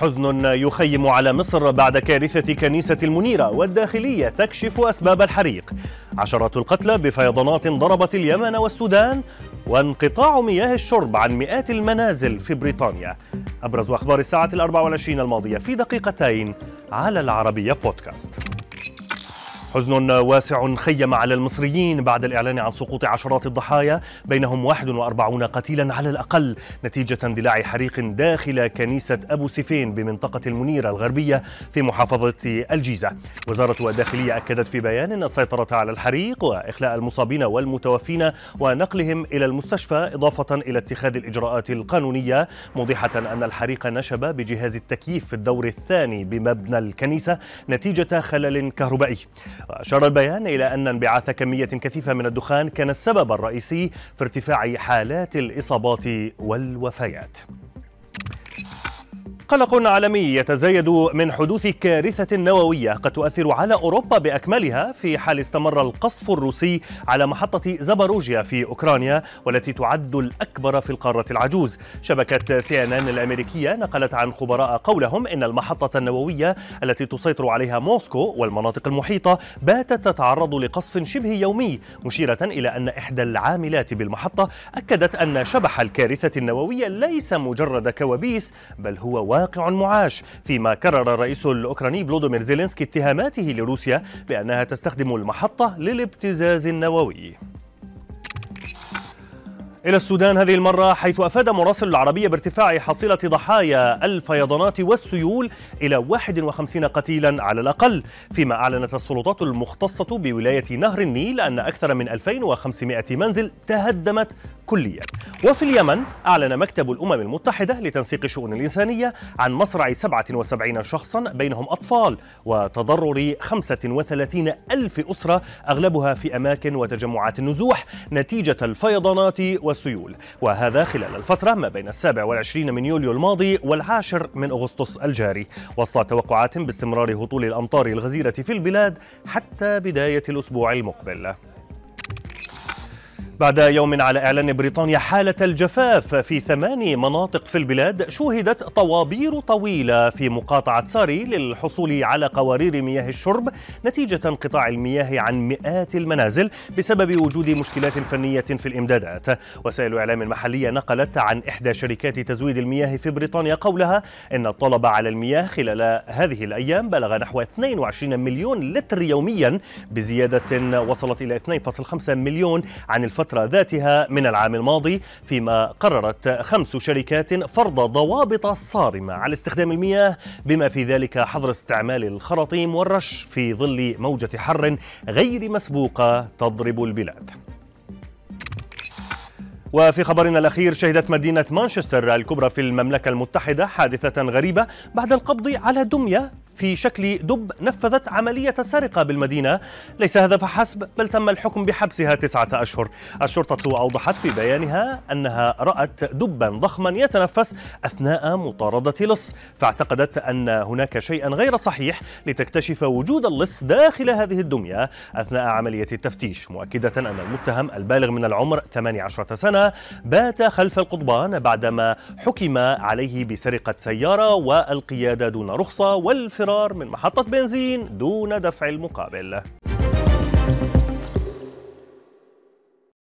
حزن يخيم على مصر بعد كارثة كنيسة المنيرة والداخلية تكشف أسباب الحريق. عشرات القتلى بفيضانات ضربت اليمن والسودان وانقطاع مياه الشرب عن مئات المنازل في بريطانيا. أبرز أخبار الساعة الأربع والعشرين الماضية في دقيقتين على العربية بودكاست. حزن واسع خيم على المصريين بعد الإعلان عن سقوط عشرات الضحايا بينهم 41 قتيلا على الأقل نتيجة اندلاع حريق داخل كنيسة أبو سيفين بمنطقة المنيرة الغربية في محافظة الجيزة. وزارة الداخلية أكدت في بيان أن السيطرة على الحريق وإخلاء المصابين والمتوفين ونقلهم إلى المستشفى إضافة إلى اتخاذ الإجراءات القانونية موضحة أن الحريق نشب بجهاز التكييف في الدور الثاني بمبنى الكنيسة نتيجة خلل كهربائي. وأشار البيان إلى أن انبعاث كمية كثيفة من الدخان كان السبب الرئيسي في ارتفاع حالات الإصابات والوفيات. قلق عالمي يتزايد من حدوث كارثة نووية قد تؤثر على أوروبا بأكملها في حال استمر القصف الروسي على محطة زاباروجيا في أوكرانيا والتي تعد الأكبر في القارة العجوز. شبكة سي إن إن الأمريكية نقلت عن خبراء قولهم إن المحطة النووية التي تسيطر عليها موسكو والمناطق المحيطة باتت تتعرض لقصف شبه يومي مشيرة إلى أن إحدى العاملات بالمحطة أكدت أن شبح الكارثة النووية ليس مجرد كوابيس بل هو واقع معاش فيما كرر الرئيس الأوكراني فلوديمير زيلينسكي اتهاماته لروسيا بأنها تستخدم المحطة للابتزاز النووي. إلى السودان هذه المرة حيث أفاد مراسل العربية بارتفاع حصيلة ضحايا الفيضانات والسيول إلى 51 قتيلا على الأقل. فيما أعلنت السلطات المختصة بولاية نهر النيل أن أكثر من 2500 منزل تهدمت كليا. وفي اليمن أعلن مكتب الأمم المتحدة لتنسيق الشؤون الإنسانية عن مصرع 77 شخصا بينهم أطفال وتضرر 35 ألف أسرة أغلبها في أماكن وتجمعات النزوح. نتيجة الفيضانات والسيول. وهذا خلال الفترة ما بين السابع والعشرين من يوليو الماضي والعاشر من أغسطس الجاري. وسط توقعات باستمرار هطول الأمطار الغزيرة في البلاد حتى بداية الأسبوع المقبل. بعد يوم على إعلان بريطانيا حالة الجفاف في ثماني مناطق في البلاد شوهدت طوابير طويلة في مقاطعة ساري للحصول على قوارير مياه الشرب نتيجة انقطاع المياه عن مئات المنازل بسبب وجود مشكلات فنية في الإمدادات. وسائل إعلام محلية نقلت عن إحدى شركات تزويد المياه في بريطانيا قولها إن الطلب على المياه خلال هذه الأيام بلغ نحو 22 مليون لتر يوميا بزيادة وصلت إلى 2.5 مليون عن الفترة الفترة ذاتها من العام الماضي فيما قررت خمس شركات فرض ضوابط صارمة على استخدام المياه بما في ذلك حظر استعمال الخراطيم والرش في ظل موجة حر غير مسبوقة تضرب البلاد. وفي خبرنا الأخير شهدت مدينة مانشستر الكبرى في المملكة المتحدة حادثة غريبة بعد القبض على دمية في شكل دب نفذت عملية سرقة بالمدينة. ليس هذا فحسب بل تم الحكم بحبسها تسعة أشهر. الشرطة أوضحت في بيانها أنها رأت دبا ضخما يتنفس أثناء مطاردة لص. فاعتقدت أن هناك شيئا غير صحيح لتكتشف وجود اللص داخل هذه الدمية أثناء عملية التفتيش. مؤكدة أن المتهم البالغ من العمر 18 سنة بات خلف القضبان بعدما حكم عليه بسرقة سيارة والقيادة دون رخصة والفرار من محطة بنزين دون دفع المقابل.